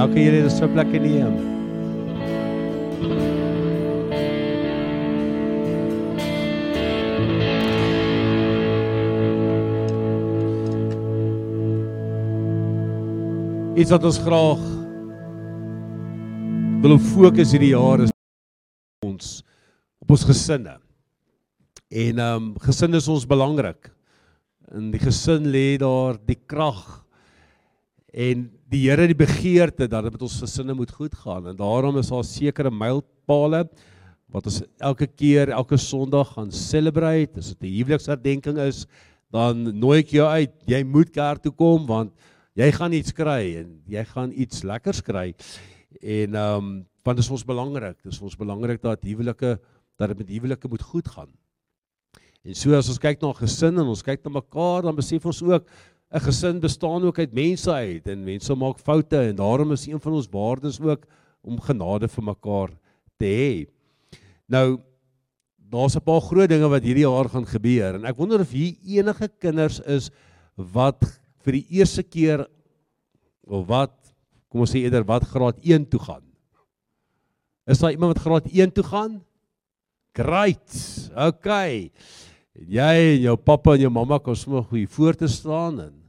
Kan julle dit so plek neem. Iets wat ons graag wil fokus hierdie jaar is ons op ons gesinne. En ehm um, gesin is ons belangrik. In die gesin lê daar die krag en die Here die begeerte dat dit met ons gesinne moet goed gaan en daarom is daar sekere mylpale wat ons elke keer elke Sondag gaan celebrate. As dit 'n huweliksherdenking is, dan nooi ek jou uit. Jy moet kerk toe kom want jy gaan iets kry en jy gaan iets lekkers kry. En ehm um, want dit is ons belangrik. Dit is ons belangrik dat huwelike dat dit met huwelike moet goed gaan. En so as ons kyk na 'n gesin en ons kyk na mekaar, dan besef ons ook 'n gesin bestaan ook uit mense uit en mense maak foute en daarom is een van ons waardes ook om genade vir mekaar te hê. Nou daar's 'n paar groot dinge wat hierdie jaar gaan gebeur en ek wonder of hier enige kinders is wat vir die eerste keer of wat kom ons sê eerder wat graad 1 toe gaan. Is daar iemand wat graad 1 toe gaan? Great. Okay. Jy en jou pappa en jou mamma kan sommer goeie voor te staan en,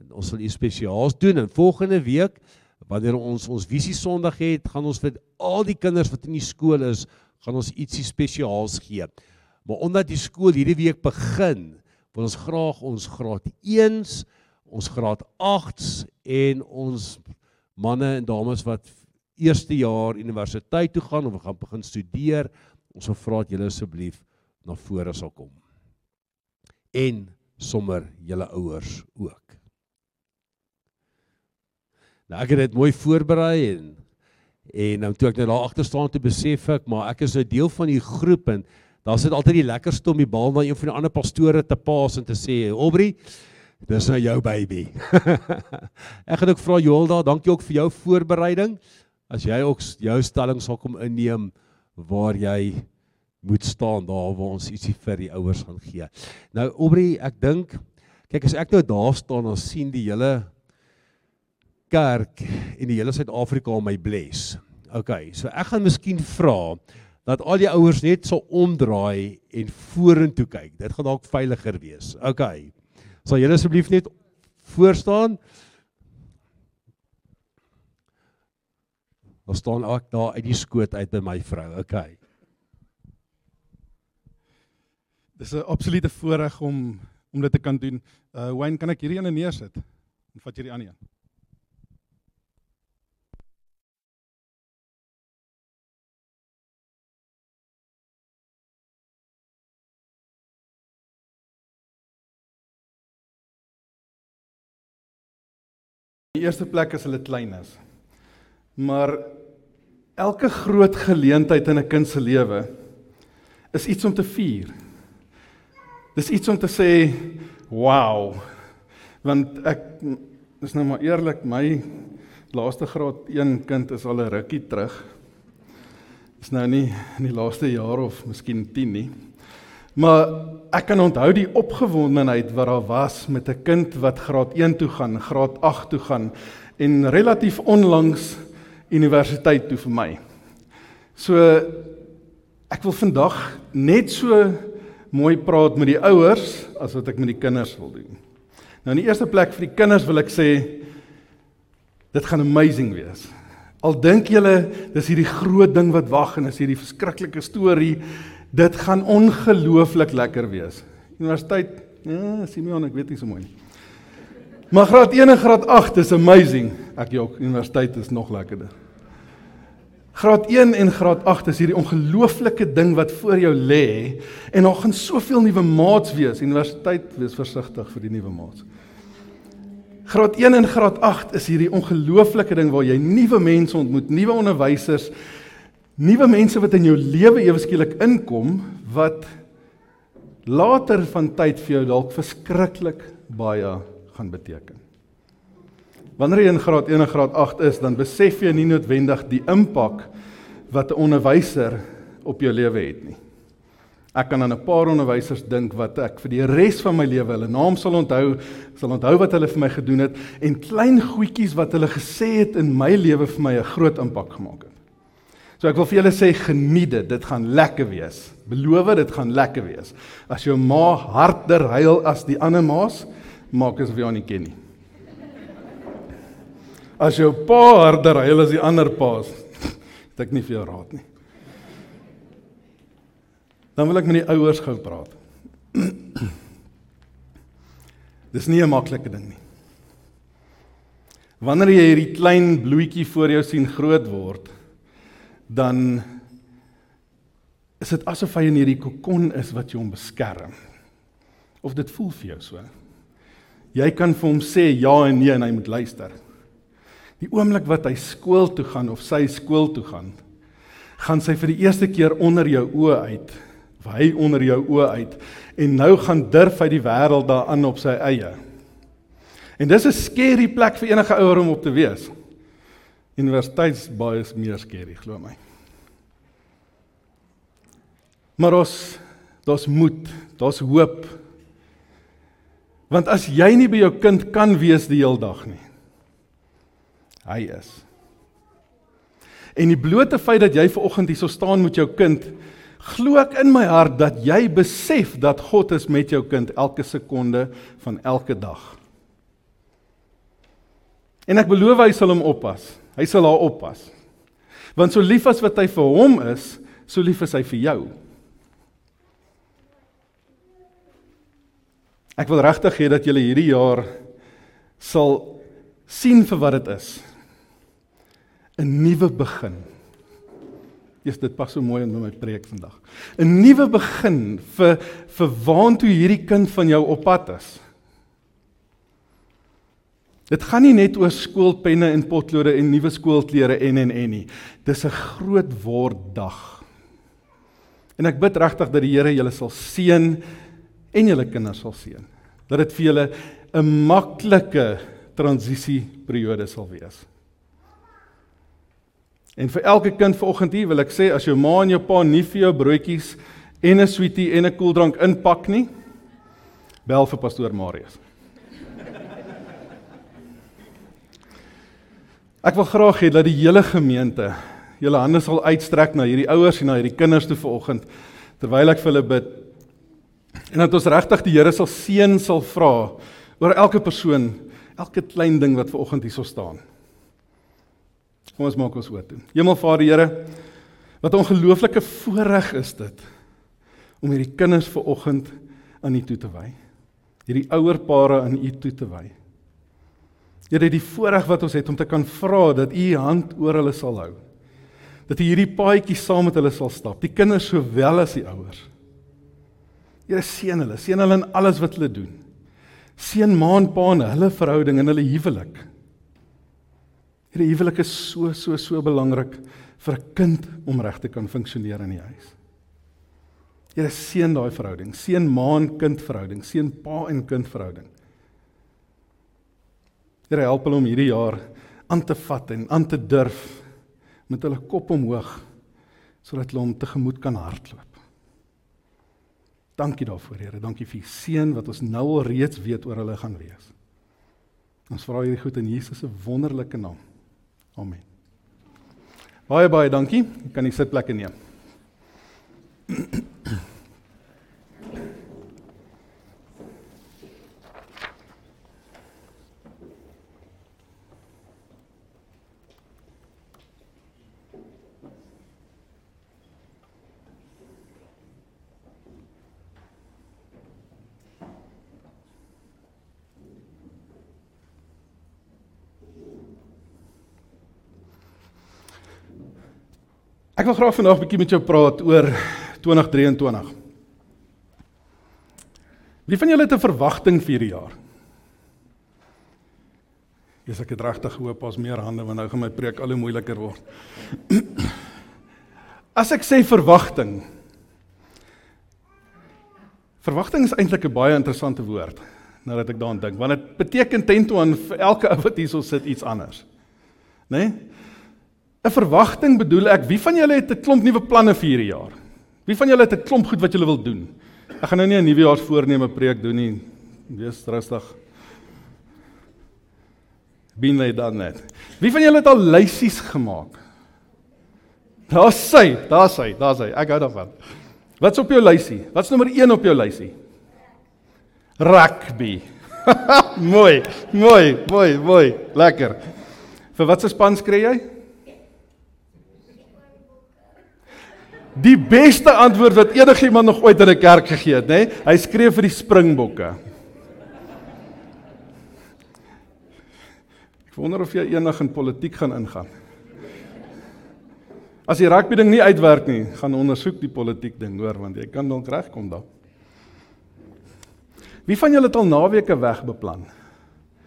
en ons sal iets spesiaals doen en volgende week wanneer ons ons visie Sondag het, gaan ons vir al die kinders wat in die skool is, gaan ons ietsie spesiaals gee. Maar omdat die skool hierdie week begin, wil ons graag ons graad 1s, ons graad 8s en ons manne en dames wat eerste jaar universiteit toe gaan of gaan begin studeer, ons wil vra dat julle asseblief na vore sal kom. En sommer julle ouers ook. Nou ek het dit mooi voorberei en en nou toe ek nou daar agter staan te besef ek maar ek is nou deel van die groep en daar sit altyd die lekkerste om die bal na een van die ander pastore te paas en te sê, "Aubrey, dis nou jou baby." ek gaan ook vra Joel daar, dankie ook vir jou voorbereiding as jy ook jou stelling sal kom inneem waar jy moet staan daar waar ons ietsie vir die ouers gaan gee. Nou Aubrey, ek dink kyk as ek nou daar staan en sien die hele kerk en die hele Suid-Afrika my bless. OK, so ek gaan miskien vra dat al die ouers net so omdraai en vorentoe kyk. Dit gaan dalk veiliger wees. OK. Sal julle asseblief net voor staan? Dan staan ek daar uit die skoot uit by my vrou. Okay. Dis 'n absolute voorreg om om dit te kan doen. Uh Wayne, kan ek hierdie ene neersit? En vat jy die ander een? Die eerste plek is hulle klein is. Maar elke groot geleentheid in 'n kind se lewe is iets om te vier. Dis iets om te sê, "Wow." Want ek is nou maar eerlik, my laaste graad 1 kind is al 'n rukkie terug. Is nou nie in die laaste jaar of miskien 10 nie. Maar ek kan onthou die opgewondenheid wat daar was met 'n kind wat graad 1 toe gaan, graad 8 toe gaan en relatief onlangs universiteit toe vir my. So ek wil vandag net so mooi praat met die ouers as wat ek met die kinders wil doen. Nou in die eerste plek vir die kinders wil ek sê dit gaan amazing wees. Al dink julle dis hierdie groot ding wat wag en is hierdie verskriklike storie, dit gaan ongelooflik lekker wees. Universiteit, ja, Simeon, ek weet nie so mooi nie. Maar graad 1 en graad 8 is amazing. Ek jok, universiteit is nog lekkerder. Graad 1 en graad 8 is hierdie ongelooflike ding wat voor jou lê en daar gaan soveel nuwe maats wees. Universiteit, wees versigtig vir die nuwe maats. Graad 1 en graad 8 is hierdie ongelooflike ding waar jy nuwe mense ontmoet, nuwe onderwysers, nuwe mense wat in jou lewe ewe skielik inkom wat later van tyd vir jou dalk verskriklik baie gaan beteken. Wanneer jy in graad 1 en graad 8 is, dan besef jy nie noodwendig die impak wat 'n onderwyser op jou lewe het nie. Ek kan aan 'n paar onderwysers dink wat ek vir die res van my lewe hulle naam sal onthou, sal onthou wat hulle vir my gedoen het en klein goedjies wat hulle gesê het in my lewe vir my 'n groot impak gemaak het. So ek wil vir julle sê geniet dit, dit gaan lekker wees. Beloof dit gaan lekker wees. As jou ma harder huil as die ander ma's, maak asof jy haar nie ken nie. As jou pa harder huil as die ander pa's, het ek nie vir jou raad nie. Dan wil ek met die ouers gou praat. Dis nie 'n maklike ding nie. Wanneer jy hierdie klein bloetjie voor jou sien groot word, dan is dit asof hy in hierdie kokon is wat jou beskerm. Of dit voel vir jou so. Jy kan vir hom sê ja en nee en hy moet luister. Die oomblik wat hy skool toe gaan of sy skool toe gaan, gaan sy vir die eerste keer onder jou oë uit of hy onder jou oë uit en nou gaan durf hy die wêreld daaraan op sy eie. En dis 'n skerry plek vir enige ouer om op te wees. Universiteits baie is meer skerry, glo my. Maar ons daar's moed, daar's hoop. Want as jy nie by jou kind kan wees die hele dag nie. Hy is. En die blote feit dat jy ver oggend hier so staan met jou kind, glo ek in my hart dat jy besef dat God is met jou kind elke sekonde van elke dag. En ek beloof hy sal hom oppas. Hy sal haar oppas. Want so lief as wat hy vir hom is, so lief is hy vir jou. Ek wil regtig hê dat julle hierdie jaar sal sien vir wat dit is. 'n Nuwe begin. Eers dit pas so mooi in my preek vandag. 'n Nuwe begin vir vir waantoe hierdie kind van jou op pad is. Dit gaan nie net oor skoolpenne en potlode en nuwe skoolklere en en en nie. Dis 'n groot word dag. En ek bid regtig dat die Here julle sal seën en julle kinders sal seën. Dat dit vir julle 'n maklike transisieperiode sal wees. En vir elke kind vanoggend hier wil ek sê as jou ma en jou pa nie vir jou broodjies en 'n sweetie en 'n koeldrank inpak nie, bel vir pastoor Marius. Ek wil graag hê dat die hele gemeente julle hande sal uitstrek na hierdie ouers en na hierdie kinders toe vanoggend terwyl ek vir hulle bid. En dat ons regtig die Here sal seën sal vra oor elke persoon, elke klein ding wat vanoggend hierso staan. Kom ons maak ons oop toe. Hemelvader Here, wat 'n ongelooflike voorreg is dit om hierdie kinders ver oggend aan U toe te wy. Hierdie ouer pare aan U toe te wy. Here, die voorreg wat ons het om te kan vra dat U hand oor hulle sal hou. Dat U hierdie paadjie saam met hulle sal stap, die kinders sowel as die ouers. Here seën hulle, seën hulle in alles wat hulle doen. Seën ma en pa en hulle verhouding en hulle huwelik. Hierdie huwelik is so so so belangrik vir 'n kind om reg te kan funksioneer in die huis. Here seën daai verhouding, seën ma en kind verhouding, seën pa en kind verhouding. Here help hulle om hierdie jaar aan te vat en aan te durf met hulle kop omhoog sodat hulle hom tegemoet kan hardloop. Dankie daarvoor, Here. Dankie vir die seën wat ons nou al reeds weet oor hulle gaan wees. Ons vra hierdie goed in Jesus se wonderlike naam. Amen. Baie baie dankie. Ek kan die sitplekke neem. Ek wil graag vandag 'n bietjie met jou praat oor 2023. Wie van julle het 'n verwagting vir hierdie jaar? Yes, ek het regtig gehoop ons meer hande want nou gaan my preek al hoe moeiliker word. As ek sê verwagting. Verwagting is eintlik 'n baie interessante woord nadat ek daaraan dink, want dit beteken tento aan vir elke ou wat hierso sit iets anders. Né? Nee? 'n Verwagting bedoel ek, wie van julle het 'n klomp nuwe planne vir hierdie jaar? Wie van julle het 'n klomp goed wat julle wil doen? Ek gaan nou nie 'n nuwejaarsvoorneme preek doen nie. Wees rustig. Been lay dan net. Wie van julle het al lysies gemaak? Daar's sy, daar's hy, daar's hy. Ek hou daarvan. Wat's op jou lysie? Wat's nommer 1 op jou lysie? Rugby. mooi, mooi, mooi, mooi. Lekker. Vir watse span skree jy? Die beste antwoord wat enigiemand nog ooit in 'n kerk gegee het, nê? Nee? Hy skree vir die Springbokke. Ek wonder of jy eendag in politiek gaan ingaan. As die rugby ding nie uitwerk nie, gaan ondersoek die politiek ding, hoor, want jy kan dalk regkom daar. Wie van julle het al naweke weg beplan?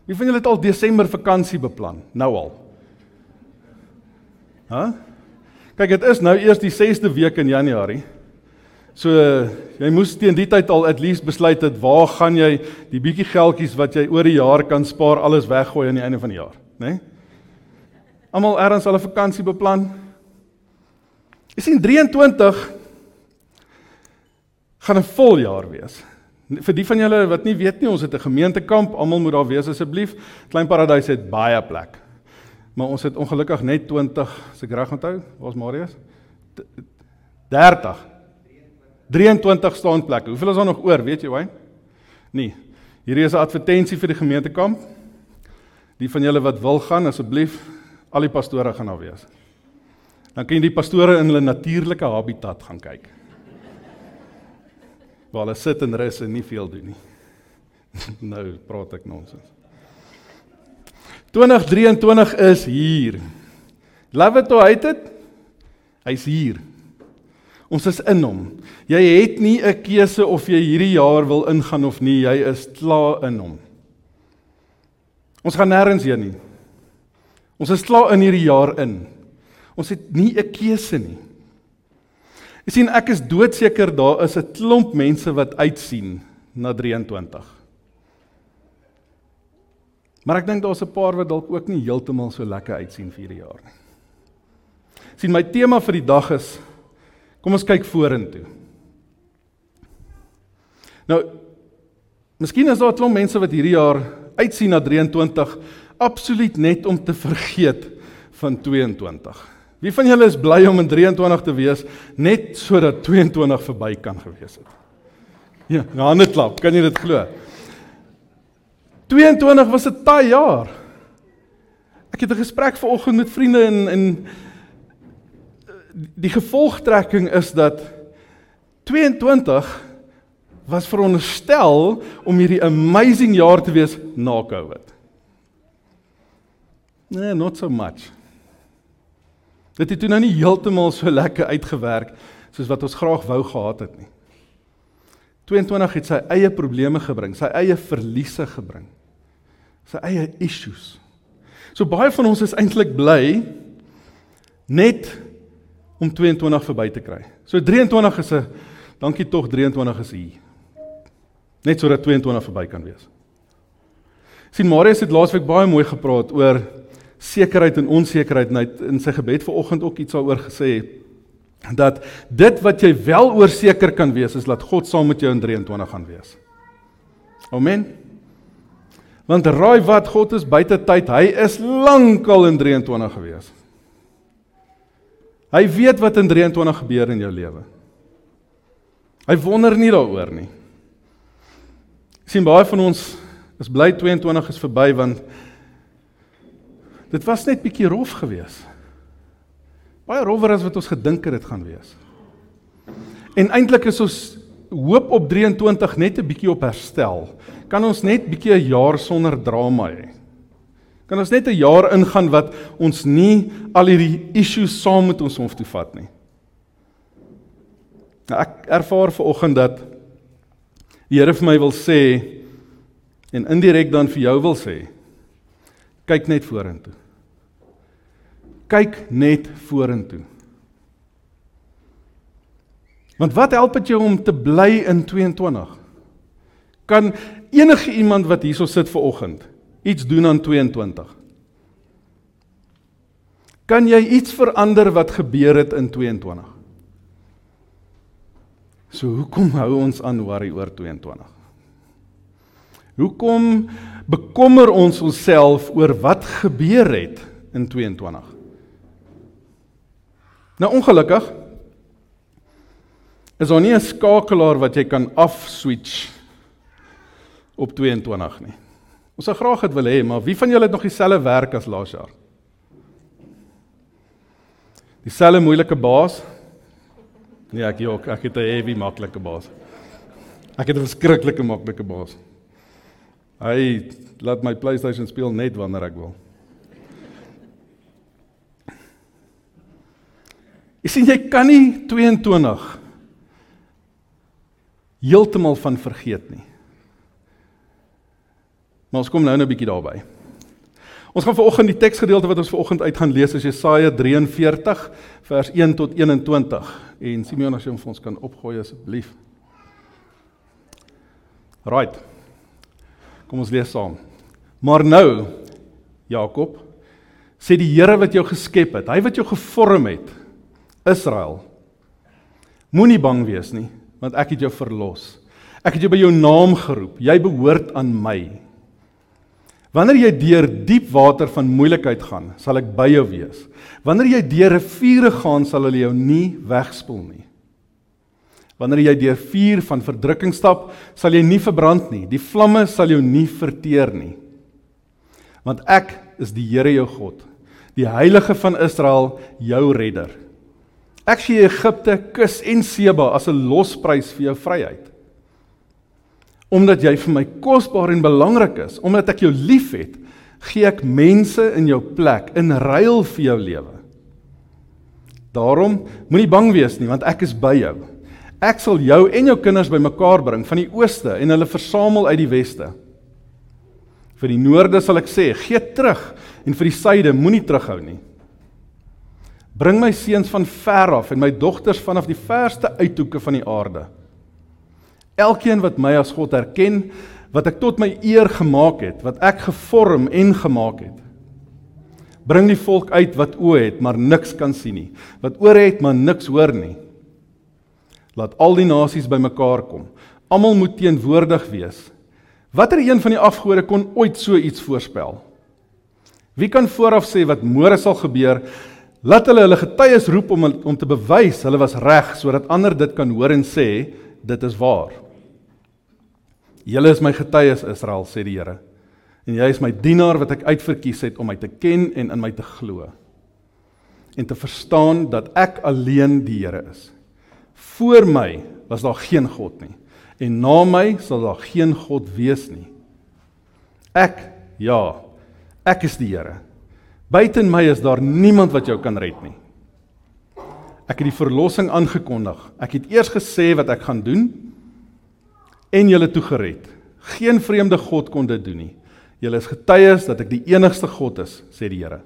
Wie van julle het al Desember vakansie beplan? Nou al. Hæ? Huh? Kyk, dit is nou eers die 6de week in Januarie. So jy moes teen die tyd al at least besluit het waar gaan jy die bietjie geldjies wat jy oor die jaar kan spaar alles weggooi aan die einde van die jaar, né? Nee? Almal erns hulle vakansie beplan. Jy sien 23 gaan 'n vol jaar wees. Vir die van julle wat nie weet nie, ons het 'n gemeentekamp, almal moet daar wees asseblief. Klein Paradys het baie plek. Maar ons het ongelukkig net 20, as ek reg onthou, waar's Marius? 30. 23 staanplekke. Hoeveel is daar nog oor, weet jy, Wayne? Nee. Hierdie is 'n advertensie vir die gemeentekamp. Die van julle wat wil gaan, asseblief, al die pastore gaan daar wees. Dan kan jy die pastore in hulle natuurlike habitat gaan kyk. Waar hulle sit en rus en nie veel doen nie. nou praat ek nonsens. 2023 is hier. Love it or hate it, hy's hier. Ons is in hom. Jy het nie 'n keuse of jy hierdie jaar wil ingaan of nie, jy is klaar in hom. Ons gaan nêrens heen nie. Ons is klaar in hierdie jaar in. Ons het nie 'n keuse nie. Jy sien ek is doodseker daar is 'n klomp mense wat uitsien na 23. Maar ek dink daar's 'n paar wat dalk ook nie heeltemal so lekker uitsien vir hierdie jaar nie. sien my tema vir die dag is kom ons kyk vorentoe. Nou Miskien is daar 'n klomp mense wat hierdie jaar uitsien na 23 absoluut net om te vergeet van 22. Wie van julle is bly om in 23 te wees net sodat 22 verby kan gewees het? Ja, hande klap, kan jy dit glo? 22 was 'n taai jaar. Ek het 'n gesprek vanoggend met vriende en en die gevolgtrekking is dat 22 was veronderstel om hierdie amazing jaar te wees na Covid. Nee, not so much. Dit het toe nou nie heeltemal so lekker uitgewerk soos wat ons graag wou gehad het nie. 22 het sy eie probleme gebring, sy eie verliese gebring. Sy eie issues. So baie van ons is eintlik bly net om 22 verby te kry. So 23 is 'n dankie tog 23 is hier. Net sodat 22 verby kan wees. sien Marius het laasweek baie mooi gepraat oor sekerheid en onsekerheid en hy in sy gebed vanoggend ook iets daaroor gesê dat dit wat jy wel oorseker kan wees is dat God saam met jou in 23 gaan wees. Amen. Want raai wat God is buite tyd, hy is lankal in 23 gewees. Hy weet wat in 23 gebeur in jou lewe. Hy wonder nie daaroor nie. sien baie van ons is bly 22 is verby want Dit was net bietjie rof geweest. Baie rower as wat ons gedink het dit gaan wees. En eintlik is ons hoop op 23 net 'n bietjie op herstel. Kan ons net bietjie 'n jaar sonder drama hê? Kan ons net 'n jaar ingaan wat ons nie al hierdie issues saam met ons hoef te vat nie? Nou ek ervaar ver oggend dat die Here vir my wil sê en indirek dan vir jou wil sê kyk net vorentoe kyk net vorentoe. Want wat help dit jou om te bly in 22? Kan enige iemand wat hierso sit ver oggend iets doen aan 22? Kan jy iets verander wat gebeur het in 22? So hoekom hou ons aan worry oor 22? Hoekom bekommer ons onsself oor wat gebeur het in 22? Nou ongelukkig is daar nie 'n skakelaar wat jy kan afswitch op 22 nie. Ons sou graag dit wil hê, maar wie van julle het nog dieselfde werk as laas jaar? Dieselfde moeilike baas? Nee, ek jok, ek het 'n heavy maklike baas. Ek het 'n verskriklike maklike baas. Hy laat my PlayStation speel net wanneer ek wil. Jy sien jy kan nie 22 heeltemal van vergeet nie. Maar ons kom nou nou 'n bietjie daarby. Ons gaan vanoggend die teksgedeelte wat ons vanoggend uit gaan lees is Jesaja 43 vers 1 tot 21 en Simeon as jy hom vir ons kan opgooi asseblief. Right. Kom ons lees saam. Maar nou Jakob sê die Here wat jou geskep het, hy wat jou gevorm het, Israel. Moenie bang wees nie, want ek het jou verlos. Ek het jou by jou naam geroep. Jy behoort aan my. Wanneer jy deur diep water van moeilikheid gaan, sal ek by jou wees. Wanneer jy deur riviere gaan, sal hulle jou nie wegspoel nie. Wanneer jy deur vuur van verdrukking stap, sal jy nie verbrand nie. Die vlamme sal jou nie verteer nie. Want ek is die Here jou God, die Heilige van Israel, jou redder. Ek gee Egipte, Kus en Seba as 'n losprys vir jou vryheid omdat jy vir my kosbaar en belangrik is, omdat ek jou liefhet, gee ek mense in jou plek in ruil vir jou lewe. Daarom moenie bang wees nie, want ek is by jou. Ek sal jou en jou kinders bymekaar bring van die ooste en hulle versamel uit die weste. Vir die noorde sal ek sê, gee terug en vir die suide moenie terughou nie. Bring my seuns van ver af en my dogters vanaf die verste uithoeke van die aarde. Elkeen wat my as God erken, wat ek tot my eer gemaak het, wat ek gevorm en gemaak het. Bring die volk uit wat oë het, maar niks kan sien nie, wat ore het, maar niks hoor nie. Laat al die nasies bymekaar kom. Almal moet teenwoordig wees. Watter een van die afgode kon ooit so iets voorspel? Wie kan vooraf sê wat môre sal gebeur? Laat hulle hulle getuies roep om om te bewys hulle was reg sodat ander dit kan hoor en sê dit is waar. Julle is my getuies Israel sê die Here. En jy is my dienaar wat ek uitverkies het om my te ken en in my te glo. En te verstaan dat ek alleen die Here is. Voor my was daar geen God nie en na my sal daar geen God wees nie. Ek ja, ek is die Here. Buiten my is daar niemand wat jou kan red nie. Ek het die verlossing aangekondig. Ek het eers gesê wat ek gaan doen en julle toegered. Geen vreemde god kon dit doen nie. Julle is getuies dat ek die enigste God is, sê die Here.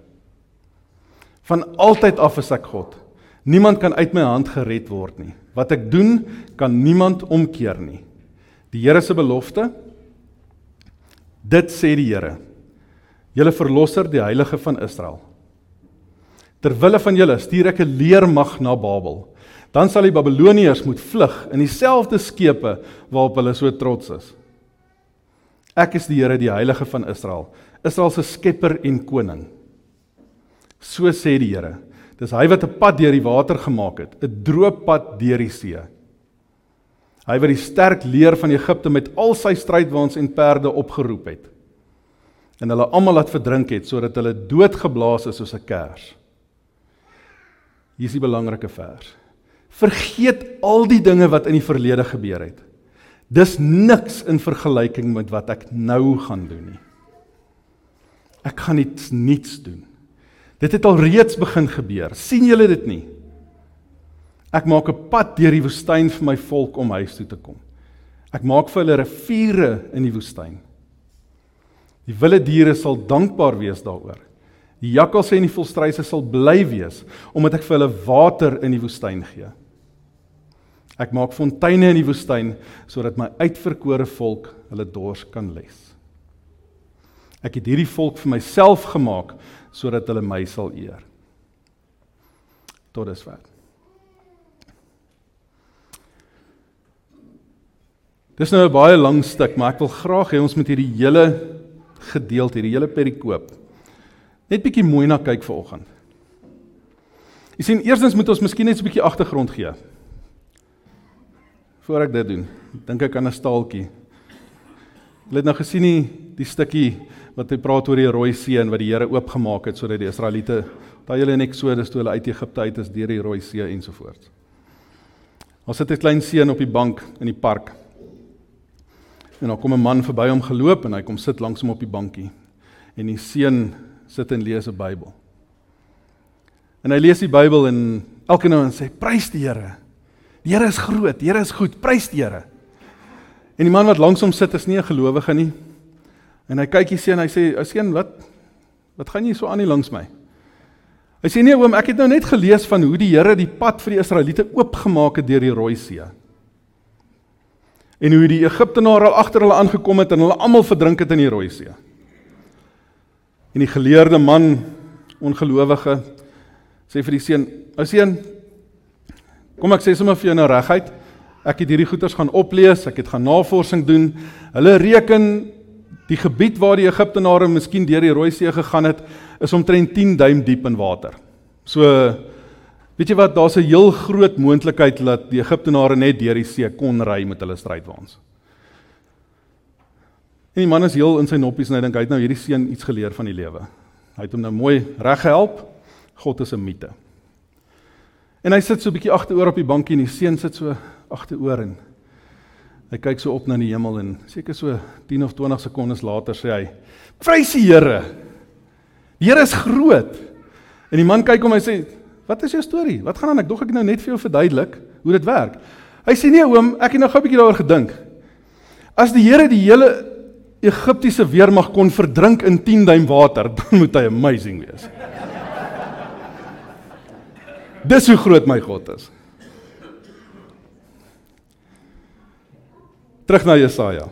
Van altyd af is ek God. Niemand kan uit my hand gered word nie. Wat ek doen, kan niemand omkeer nie. Die Here se belofte. Dit sê die Here. Julle verlosser, die heilige van Israel. Ter wille van julle stuur ek 'n leermag na Babel. Dan sal die Babiloniërs moet vlug in dieselfde skepe waarop hulle so trots is. Ek is die Here, die heilige van Israel, Israel se skepper en koning. So sê die Here. Dis hy wat 'n pad deur die water gemaak het, 'n droë pad deur die see. Hy wat die sterk leer van Egipte met al sy strydwaans en perde opgeroep het en hulle almal laat verdrink het sodat hulle doodgeblaas is soos 'n kers. Hier is die belangrike vers. Vergeet al die dinge wat in die verlede gebeur het. Dis niks in vergelyking met wat ek nou gaan doen nie. Ek gaan iets niets doen. Dit het al reeds begin gebeur. sien julle dit nie? Ek maak 'n pad deur die woestyn vir my volk om huis toe te kom. Ek maak vir hulle riviere in die woestyn. Die wilde diere sal dankbaar wees daaroor. Die jakkalse en die volstruise sal bly wees omdat ek vir hulle water in die woestyn gee. Ek maak fonteine in die woestyn sodat my uitverkore volk hulle dors kan les. Ek het hierdie volk vir myself gemaak sodat hulle my sal eer. Tot dusver. Dis nou 'n baie lang stuk, maar ek wil graag hê ons moet hierdie hele gedeelte, hierdie hele perikoop net bietjie mooi na kyk vanoggend. Jy sien, eerstens moet ons miskien net 'n bietjie agtergrond gee. Voor ek dit doen, dink ek aan 'n staaltjie. Jy het nou gesien die, die stukkie wat hy praat oor die rooi see en wat die Here oopgemaak het sodat die Israeliete, daai hulle in Eksodus toe hulle uit Egipte uit is deur die rooi see ensovoorts. Ons sit 'n klein seun op die bank in die park. En dan kom 'n man verby hom geloop en hy kom sit langs hom op die bankie. En die seun sit en lees 'n Bybel. En hy lees die Bybel en elke nou en sê prys die Here. Die Here is groot, die Here is goed, prys die Here. En die man wat langs hom sit is nie 'n gelowige nie. En hy kyk hier seun, hy sê, "Ou seun, wat wat gaan jy so aan hier langs my?" Hy sê, "Nee oom, ek het nou net gelees van hoe die Here die pad vir die Israeliete oopgemaak het deur die Rooi See." En hoe die Egiptenare al agter hulle aangekom het en hulle almal verdrink het in die Rooi See. En die geleerde man, ongelowige, sê vir die seun: "Ou seun, kom ek sê sommer vir jou nou reguit. Ek het hierdie goeters gaan oplees, ek het gaan navorsing doen. Hulle reken die gebied waar die Egiptenare miskien deur die Rooi See gegaan het, is omtrent 10 duim diep in water. So weet jy wat, daar's 'n heel groot moontlikheid dat die Egiptenare net deur die see kon ry met hulle strydwaans. En die man is heel in sy noppies en hy dink hy het nou hierdie seun iets geleer van die lewe. Hy het hom nou mooi reggehelp. God is 'n mite. En hy sit so 'n bietjie agteroor op die bankie en die seun sit so agteroor en hy kyk so op na die hemel en seker so 10 of 20 sekondes later sê hy: "Prys die Here. Die Here is groot." En die man kyk hom en hy sê: "Wat is jou storie? Wat gaan aan? Ek dog ek nou net vir jou verduidelik hoe dit werk." Hy sê: "Nee oom, ek het nou gou 'n bietjie daaroor gedink. As die Here die hele Egiptiese weermag kon verdrink in 10 duim water, dan moet hy amazing wees. Dis hoe groot my God is. Terug na Jesaja.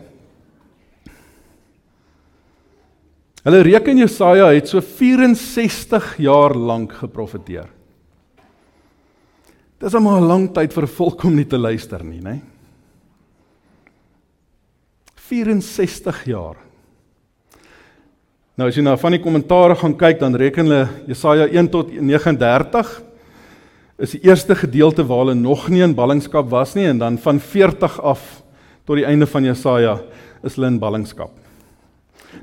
Hulle reken Jesaja het so 64 jaar lank geprofeteer. Dis 'n maar 'n lang tyd vir 'n volk om nie te luister nie, né? Nee? 64 jaar. Nou as jy na van die kommentare gaan kyk, dan reken hulle Jesaja 1 tot 39 is die eerste gedeelte waar hulle nog nie in ballingskap was nie en dan van 40 af tot die einde van Jesaja is hulle in ballingskap.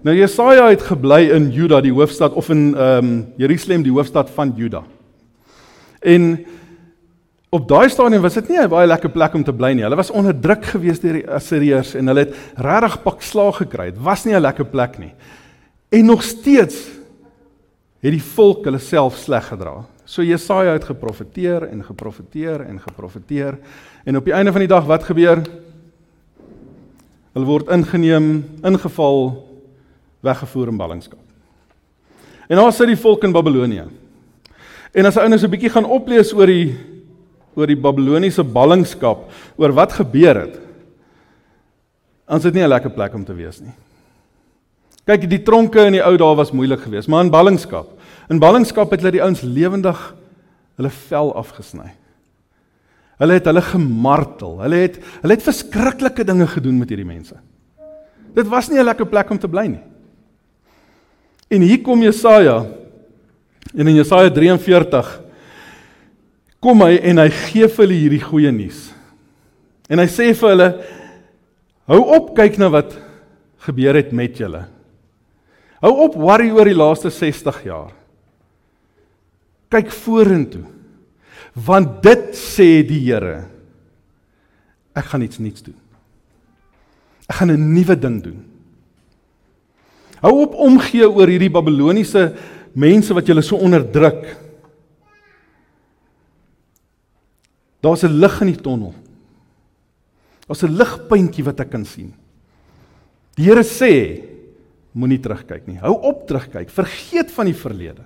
Nou Jesaja het gebly in Juda, die hoofstad of in ehm um, Jerusalem, die hoofstad van Juda. En Op daai stadium was dit nie 'n baie lekker plek om te bly nie. Hulle was onderdruk gewees deur die Assiriërs en hulle het regtig pak slaag gekry. Dit was nie 'n lekker plek nie. En nog steeds het die volk hulle self sleg gedra. So Jesaja het geprofeteer en geprofeteer en geprofeteer en op die einde van die dag wat gebeur? Hulle word ingeneem, ingeval, weggevoer in ballingskap. En daar sit die volk in Babelonie. En as ou nou so 'n bietjie gaan oplees oor die oor die Babiloniese ballingskap, oor wat gebeur het. Ons het nie 'n lekker plek om te wees nie. Kyk, die tronke in die ou dae was moeilik geweest, maar in ballingskap, in ballingskap het hulle die ouens lewendig hulle vel afgesny. Hulle het hulle gemartel. Hulle het hulle het verskriklike dinge gedoen met hierdie mense. Dit was nie 'n lekker plek om te bly nie. En hier kom Jesaja. En in Jesaja 43 kom hy en hy gee vir hulle hierdie goeie nuus. En hy sê vir hulle: Hou op kyk na wat gebeur het met julle. Hou op worry oor die laaste 60 jaar. Kyk vorentoe. Want dit sê die Here. Ek gaan iets nuuts doen. Ek gaan 'n nuwe ding doen. Hou op omgee oor hierdie Babiloniese mense wat julle so onderdruk. Daar's 'n lig in die tonnel. Daar's 'n ligpuntjie wat ek kan sien. Die Here sê, moenie terugkyk nie. Hou op terugkyk. Vergeet van die verlede.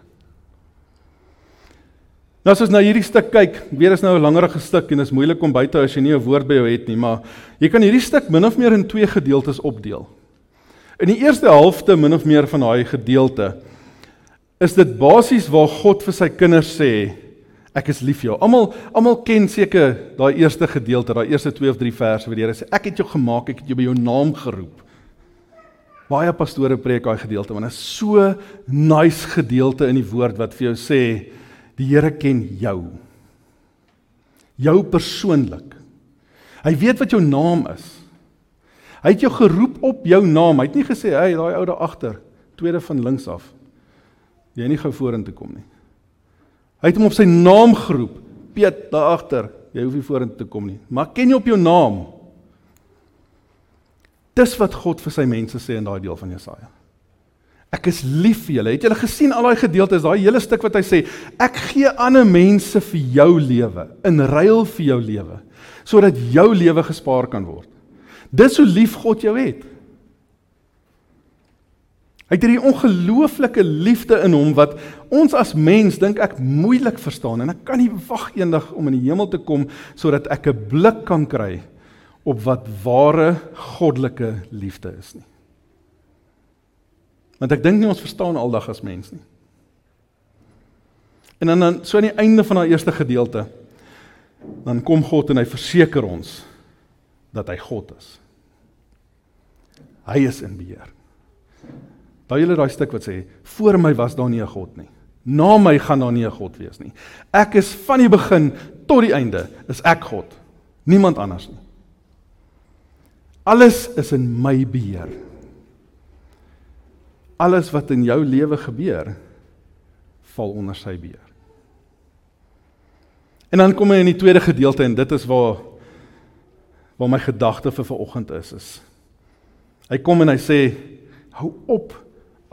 Nou as ons na hierdie stuk kyk, weer is nou 'n langerige stuk en dit is moeilik om by te hou as jy nie 'n woord by jou het nie, maar jy kan hierdie stuk min of meer in twee gedeeltes opdeel. In die eerste helfte min of meer van daai gedeelte is dit basies waar God vir sy kinders sê, Ek is lief vir jou. Almal almal ken seker daai eerste gedeelte, daai eerste 2 of 3 verse waar die Here sê ek het jou gemaak, ek het jou by jou naam geroep. Baie pastore preek daai gedeelte want dit is so nice gedeelte in die woord wat vir jou sê die Here ken jou. Jou persoonlik. Hy weet wat jou naam is. Hy het jou geroep op jou naam. Hy het nie gesê hey daai ou daar agter, tweede van links af. Jy nie gou vorentoe kom nie. Hy het hom op sy naam geroep. Piet daar agter. Jy hoef nie vorentoe te kom nie. Maar ken jy op jou naam? Dis wat God vir sy mense sê in daai deel van Jesaja. Ek is lief vir julle. Het julle gesien al daai gedeeltes, daai hele stuk wat hy sê, ek gee ander mense vir jou lewe, in ruil vir jou lewe, sodat jou lewe gespaar kan word. Dis hoe lief God jou het. Hy het hierdie ongelooflike liefde in hom wat ons as mens dink ek moeilik verstaan en ek kan nie wag eendag om in die hemel te kom sodat ek 'n blik kan kry op wat ware goddelike liefde is nie. Want ek dink nie ons verstaan aldag as mens nie. En dan dan so aan die einde van daai eerste gedeelte dan kom God en hy verseker ons dat hy God is. Hy is in beheer. Daai hele daai stuk wat sê voor my was daar nie 'n God nie. Na my gaan daar nie 'n God wees nie. Ek is van die begin tot die einde is ek God. Niemand anders nie. Alles is in my beheer. Alles wat in jou lewe gebeur val onder sy beheer. En dan kom hy in die tweede gedeelte en dit is waar waar my gedagte vir vanoggend is is. Hy kom en hy sê hou op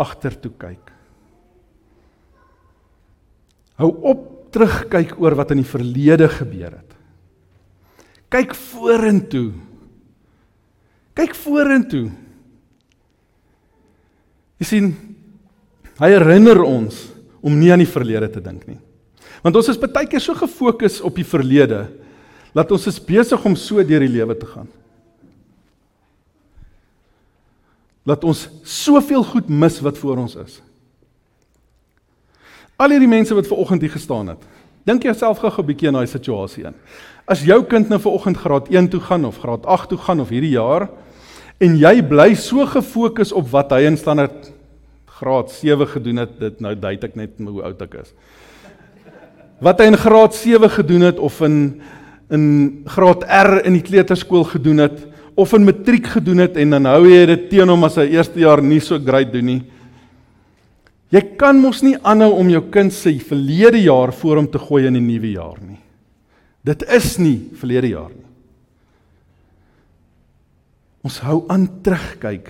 agtertoe kyk. Hou op terugkyk oor wat in die verlede gebeur het. Kyk vorentoe. Kyk vorentoe. Jy sien, hy herinner ons om nie aan die verlede te dink nie. Want ons is baie keer so gefokus op die verlede dat ons is besig om so deur die lewe te gaan. Dat ons soveel goed mis wat voor ons is. Al hierdie mense wat ver oggend hier gestaan het. Dink jouself gou 'n bietjie in daai situasie in. As jou kind nou ver oggend graad 1 toe gaan of graad 8 toe gaan of hierdie jaar en jy bly so gefokus op wat hy in standaard graad 7 gedoen het, dit nou dui ek net hoe oud ek is. Wat hy in graad 7 gedoen het of in in graad R in die kleuterskool gedoen het, of in matriek gedoen het en dan hou jy dit teen hom as hy eerste jaar nie so great doen nie. Jy kan mos nie aanhou om jou kind se verlede jaar voor hom te gooi in die nuwe jaar nie. Dit is nie verlede jaar nie. Ons hou aan terugkyk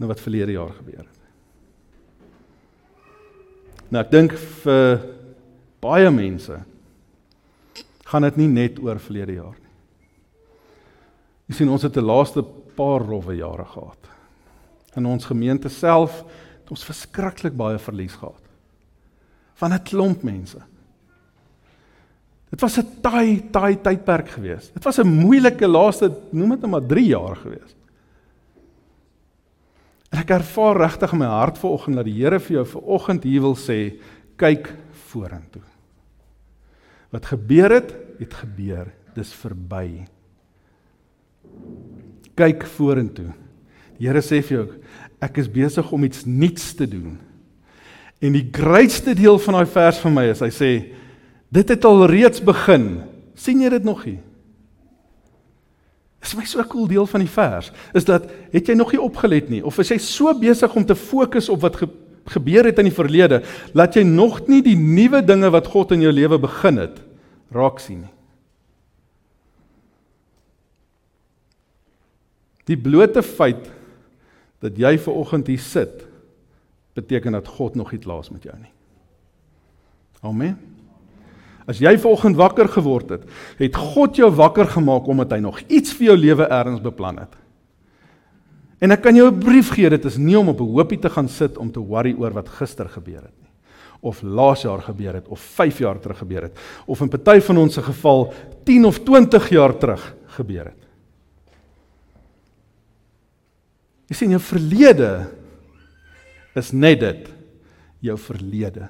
na wat verlede jaar gebeur het. Nou ek dink vir baie mense gaan dit nie net oor verlede jaar nie. Jy sien ons het 'n laaste paar rowwe jare gehad. In ons gemeente self het ons verskriklik baie verlies gehad. Van 'n klomp mense. Dit was 'n taai taai tydperk geweest. Dit was 'n moeilike laaste, noem dit net maar 3 jaar geweest. En ek ervaar regtig in my hart vanoggend dat die Here vir jou vanoggend hier wil sê, kyk vorentoe. Wat gebeur het, het gebeur. Dis verby kyk vorentoe. Die Here sê vir jou, ek is besig om iets nuuts te doen. En die grootste deel van daai vers vir my is hy sê dit het al reeds begin. sien jy dit nog nie? Dis my so 'n cool deel van die vers is dat het jy nog nie opgelet nie of is jy so besig om te fokus op wat ge gebeur het in die verlede dat jy nog nie die nuwe dinge wat God in jou lewe begin het raak sien nie. Die blote feit dat jy ver oggend hier sit beteken dat God nog nie klaar is met jou nie. Amen. As jy ver oggend wakker geword het, het God jou wakker gemaak omdat hy nog iets vir jou lewe erns beplan het. En ek kan jou 'n brief gee, dit is nie om op 'n hoopie te gaan sit om te worry oor wat gister gebeur het nie of laas jaar gebeur het of 5 jaar terug gebeur het of in party van ons se geval 10 of 20 jaar terug gebeur het. Jy sien jou verlede is net dit, jou verlede.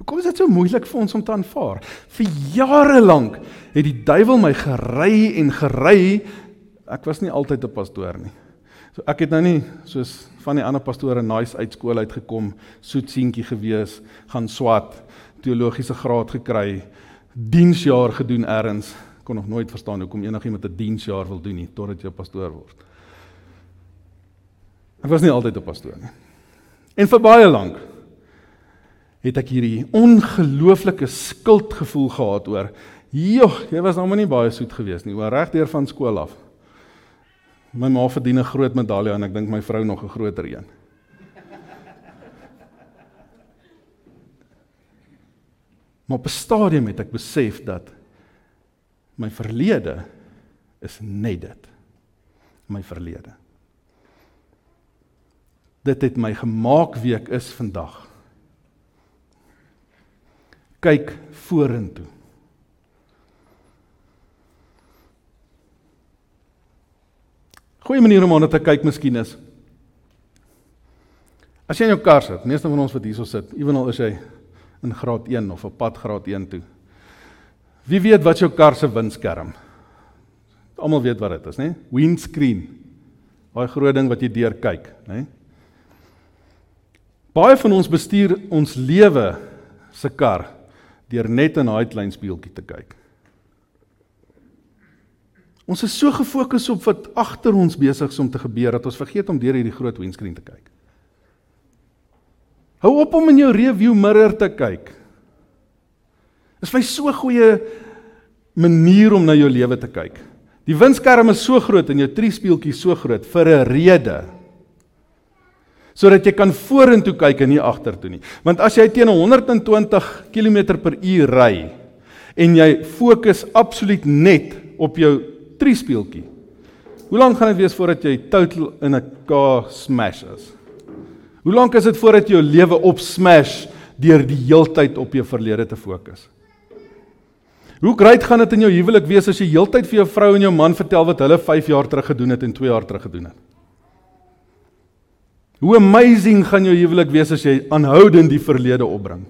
Hoekom is dit so moeilik vir ons om te aanvaar? Vir jare lank het die duiwel my gery en gery. Ek was nie altyd 'n pastoor nie. So ek het nou nie soos van die ander pastore nice uit skool uitgekom, soet seentjie gewees, gaan swat, teologiese graad gekry, diensjaar gedoen eers. Kon nog nooit verstaan hoekom enigiemand 'n diensjaar wil doen nie totdat jy 'n pastoor word. Ek was nie altyd 'n pastoor nie. En vir baie lank het ek hierdie ongelooflike skuldgevoel gehad oor, "Joh, jy was nou maar nie baie soet gewees nie, oor regdeur van skool af." My ma verdien 'n groot medalje en ek dink my vrou nog 'n groter een. Maar op 'n stadium het ek besef dat my verlede is net dit. My verlede. Dit het my gemaak wie ek is vandag. Kyk vorentoe. Goeie manier om aan te kyk miskien is. As jy in jou kar sit, meeste van ons wat hierso sit, ewenal is jy in graad 1 of op pad graad 1 toe. Wie weet wat jou kar se windskerm? Almal weet wat dit is, né? Windscreen. Daai groot ding wat jy deur kyk, né? Baie van ons bestuur ons lewe se kar deur net in daai klein spieeltjie te kyk. Ons is so gefokus op wat agter ons besig is om te gebeur dat ons vergeet om deur hierdie groot windscreen te kyk. Hou op om in jou rearview mirror te kyk. Dit is so 'n goeie manier om na jou lewe te kyk. Die windskerm is so groot en jou triespieeltjie so groot vir 'n rede. Sodat jy kan vorentoe kyk en nie agtertoe nie. Want as jy teen 120 km/h ry en jy fokus absoluut net op jou triespieeltjie. Hoe lank gaan dit wees voordat jy totaal in 'n car smash is? Hoe lank is dit voordat jou lewe op smash deur die heeltyd op jou verlede te fokus? Hoe great gaan dit in jou huwelik wees as jy heeltyd vir jou vrou en jou man vertel wat hulle 5 jaar terug gedoen het en 2 jaar terug gedoen het? Hoe amazing gaan jou huwelik wees as jy aanhoudend die verlede opbring?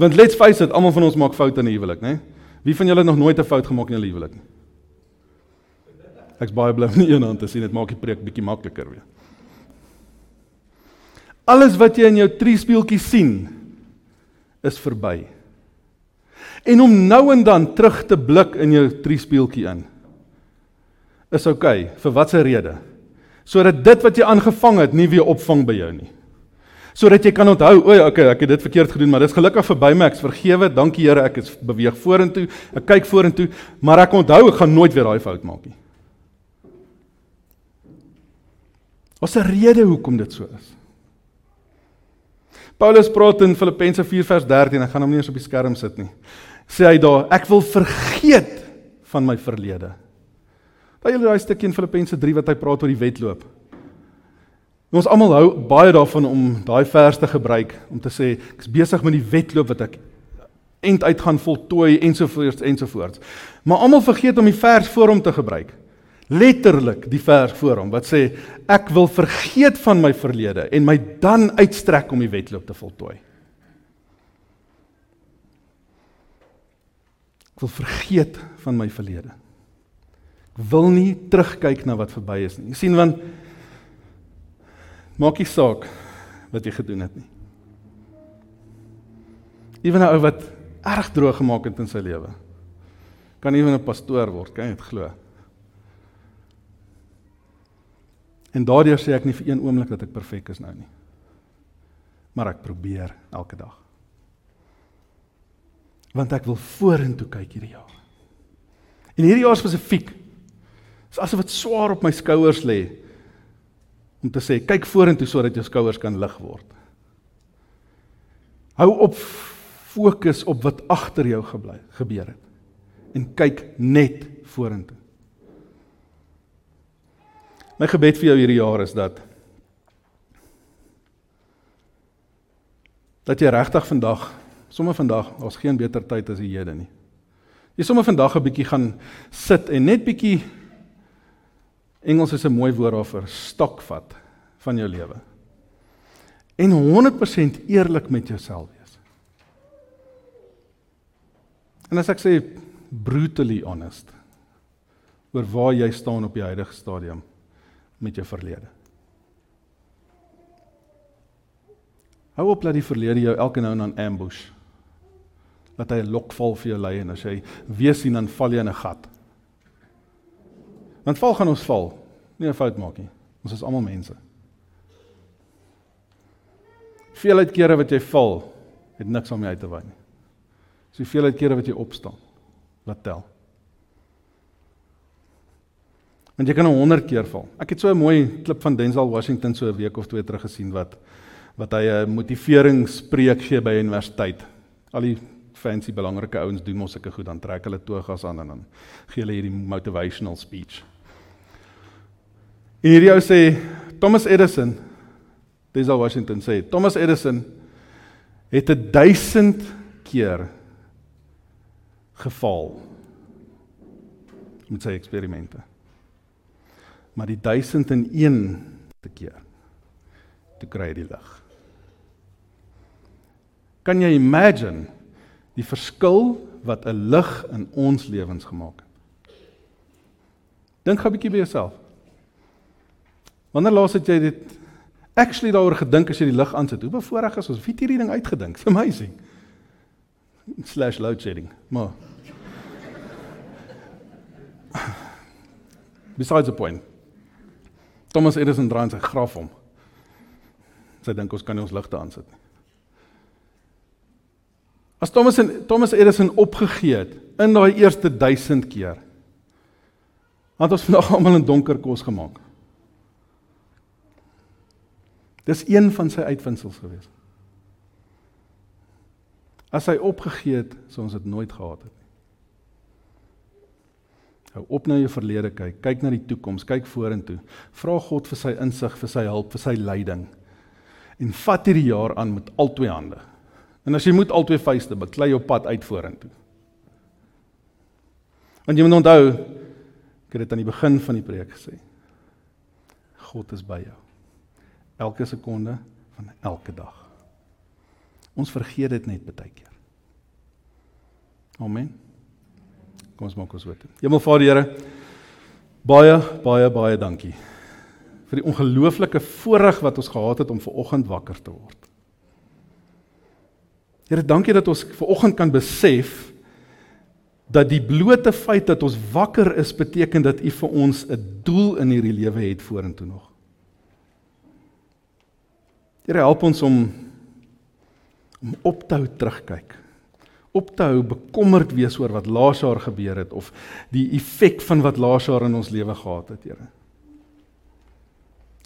Want let's face it, almal van ons maak foute in 'n huwelik, né? Wie van julle het nog nooit 'n fout gemaak in 'n huwelik nie? Ek's baie bly om nie een hand te sien, dit maak die preek bietjie makliker weer. Alles wat jy in jou triespieeltjie sien is verby. En om nou en dan terug te blik in jou triespieeltjie in is oukei okay, vir watter rede? Sodat dit wat jy aangevang het nie weer opvang by jou nie. Sodat jy kan onthou, o, okay, ek het dit verkeerd gedoen, maar dit is gelukkig verby my, ek is vergewe, dankie Here, ek is beweeg vorentoe, ek kyk vorentoe, maar ek onthou ek gaan nooit weer daai fout maak nie. Is 'n rede hoekom dit so is? Paulus praat in Filippense 4 vers 13, ek gaan hom nie eens op die skerm sit nie. Sê hy daar, ek wil vergeet van my verlede. Daai julle daai stukkie in Filippense 3 wat hy praat oor die wedloop. Ons almal hou baie daarvan om daai vers te gebruik om te sê ek is besig met die wedloop wat ek end uit gaan voltooi ensovoorts ensovoorts. Maar almal vergeet om die vers voor hom te gebruik letterlik die vers voor hom wat sê ek wil vergeet van my verlede en my dan uitstrek om die wedloop te voltooi. Ek wil vergeet van my verlede. Wil nie terugkyk na wat verby is nie. Jy sien want maak nie saak wat jy gedoen het nie. Ewen 'n ou wat erg droog gemaak het in sy lewe kan ewen 'n pastoor word, kan jy dit glo? En daardeur sê ek nie vir een oomblik dat ek perfek is nou nie. Maar ek probeer elke dag. Want ek wil vorentoe kyk hierdie jaar. En hierdie jaar spesifiek is asof dit swaar op my skouers lê om te sê kyk vorentoe sodat jou skouers kan lig word. Hou op fokus op wat agter jou gebly gebeur het en kyk net vorentoe. My gebed vir jou hierdie jaar is dat dat jy regtig vandag, sommer vandag, daar's geen beter tyd as die hede nie. Jy sommer vandag 'n bietjie gaan sit en net bietjie Engels is 'n mooi woord daarvoor, stokvat van jou lewe. En 100% eerlik met jouself wees. En as ek sê brutally honest oor waar jy staan op die huidige stadium met jou verlede. Hou op dat die verlede jou elke nou en dan ambush. Dat hy 'n lokval vir jou lei en as jy weer sien dan val jy in 'n gat. Want val gaan ons val. Nie 'n fout maak nie. Ons is almal mense. Veelheid kere wat jy val, het niks om jou uit te wy nie. So veelheid kere wat jy opstaan, laat tel. Want jy kan 100 keer val. Ek het so 'n mooi klip van Denzel Washington so 'n week of twee terug gesien wat wat hy 'n motiveringspreek gee by universiteit. Al die fancy belangrike ouens doen mos sulke goed dan trek hulle togas aan en dan gee hulle hierdie motivational speech. En hierdie ou sê Thomas Edison Denzel Washington sê Thomas Edison het 'n 1000 keer geval met sy eksperimente. Maar die 1001 te keer te kry die lig. Kan jy imagine die verskil wat 'n lig in ons lewens gemaak het? Dink gou 'n bietjie by jouself. Wanneer laas het jy dit actually daaroor gedink as jy die lig aansit? Hoe bevoorreg is ons? Wie het hierdie ding uitgedink? It's amazing. Slash load shedding. Maar Besides the point. Thomas Edison draai sy graf om. Sy dink ons kan nie ons ligte aansit nie. As Thomas en Thomas Edison opgegee het in daai eerste 1000 keer, het ons vandag almal in donker kos gemaak. Dis een van sy uitvindsels gewees. As hy opgegee het, sou ons dit nooit gehad het nie. Hou op na jou verlede kyk, kyk na die toekoms, kyk vorentoe. Vra God vir sy insig, vir sy hulp, vir sy leiding. En vat hierdie jaar aan met al twee hande. En as jy moet al twee vuiste beklei jou pad uit vorentoe. Want jy moet onthou, ek het dit aan die begin van die preek gesê. God is by jou elke sekonde van elke dag. Ons vergeet dit net baie keer. Amen. Kom ons maak ons woord. Hemelvader Here, baie baie baie dankie vir die ongelooflike voorreg wat ons gehad het om ver oggend wakker te word. Here, dankie dat ons ver oggend kan besef dat die blote feit dat ons wakker is beteken dat U vir ons 'n doel in hierdie lewe het vorentoe nog. Here help ons om om op te hou terugkyk. Op te hou bekommerd wees oor wat laas jaar gebeur het of die effek van wat laas jaar in ons lewe gehad het, Here.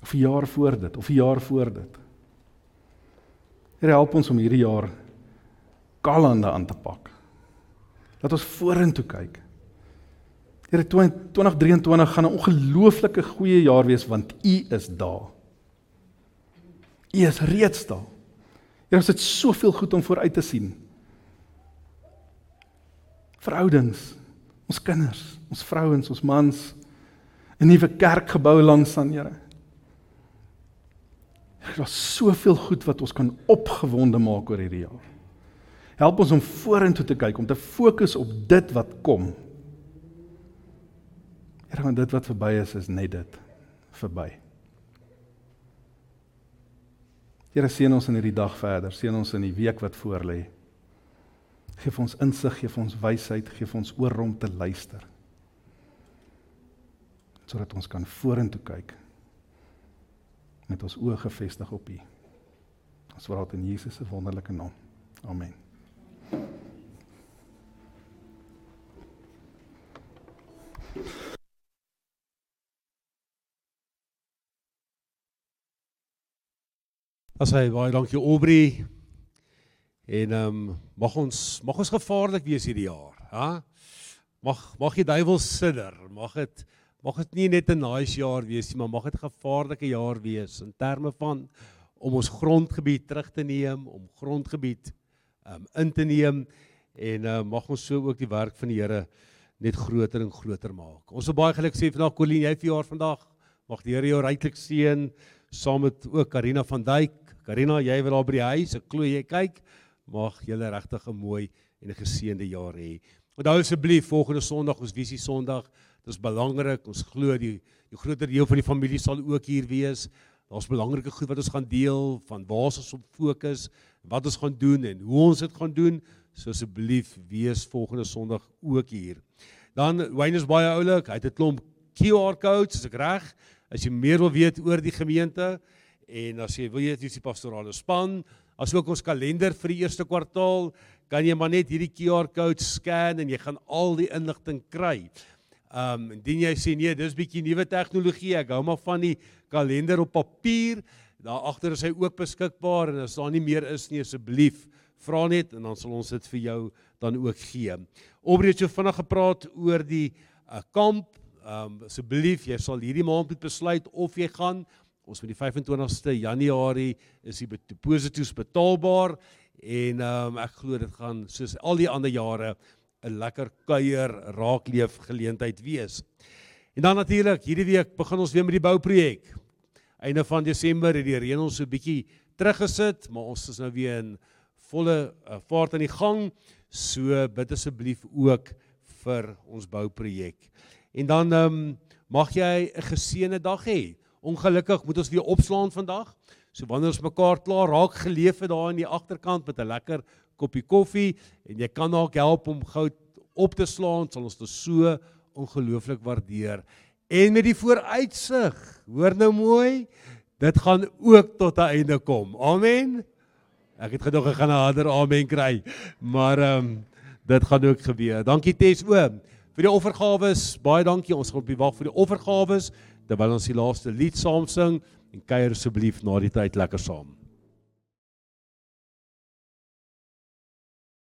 Of 'n jaar voor dit, of 'n jaar voor dit. Here help ons om hierdie jaar kalende aan te pak. Laat ons vorentoe kyk. Here 2023 gaan 'n ongelooflike goeie jaar wees want U is daar. U is reeds daar. Here, ons het soveel goed om vooruit te sien. Verhoudings, ons kinders, ons vrouens, ons mans, 'n nuwe kerkgebou langs aan, Here. Daar's soveel goed wat ons kan opgewonde maak oor hierdie jaar. Help ons om vorentoe te kyk, om te fokus op dit wat kom. Here, want dit wat verby is, is net dit, verby. Here seën ons in hierdie dag verder. Seën ons in die week wat voorlê. Geef ons insig, geef ons wysheid, geef ons oor om te luister. Sodat ons kan vorentoe kyk met ons oë gefestig op U. Ons vra dit in Jesus se wonderlike naam. Amen. As hy baie dankie Aubrey. En ehm um, mag ons mag ons gevaarlik wees hierdie jaar, ha? Mag mag die duiwel sidder, mag dit mag dit nie net 'n nice jaar wees nie, maar mag dit 'n gevaarlike jaar wees in terme van om ons grondgebied terug te neem, om grondgebied ehm um, in te neem en ehm uh, mag ons so ook die werk van die Here net groter en groter maak. Ons wil baie geluk sê vandag Colleen, jy verjaar vandag. Mag die Here jou ryklik seën saam met ook Karina van Duyk Karina, jy wat daar by die huis, ek glo jy kyk, mag julle regtig 'n mooi en 'n geseënde jaar hê. Onthou asseblief volgende Sondag ons visie Sondag. Dit is belangrik. Ons glo die die groter deel van die familie sal ook hier wees. Daar's belangrike goed wat ons gaan deel van waar ons op fokus, wat ons gaan doen en hoe ons dit gaan doen. So asseblief wees volgende Sondag ook hier. Dan Wayne is baie oulik. Hy het 'n klomp QR codes, as ek reg. As jy meer wil weet oor die gemeente en as jy wil weet wie die pastorale span, asook ons kalender vir die eerste kwartaal, kan jy maar net hierdie QR code scan en jy gaan al die inligting kry. Um indien jy sê nee, dis bietjie nuwe tegnologie, ek hou maar van die kalender op papier. Daar agter is hy ook beskikbaar en as daar nie meer is nie, asseblief vra net en dan sal ons dit vir jou dan ook gee. Opreeds so vinnig gepraat oor die uh, kamp. Um asseblief, jy sal hierdie maand moet besluit of jy gaan. Ons met die 25ste Januarie is die deposito's betaalbaar en um ek glo dit gaan soos al die ander jare 'n lekker kuier raakleef geleentheid wees. En dan natuurlik, hierdie week begin ons weer met die bouprojek. Einde van Desember het die reën ons so 'n bietjie teruggesit, maar ons is nou weer in volle uh, vaart aan die gang. So bid asseblief ook vir ons bouprojek. En dan ehm um, mag jy 'n geseënde dag hê. Ongelukkig moet ons weer opslaan vandag. So wanneer ons mekaar klaar raak geleef het daar in die agterkant met 'n lekker koppie koffie en jy kan dalk help om gou op te slaan, sal ons dit so ongelooflik waardeer. En met die vooruitsig, hoor nou mooi, dit gaan ook tot 'n einde kom. Amen. Ek het gedog ek gaan 'n harder amen kry, maar ehm um, dit gaan ook gebeur. Dankie Tes oom vir die offergawes. Baie dankie. Ons gaan op die wag vir die offergawes terwyl ons die laaste lied saam sing en kuier asseblief na die tyd lekker saam.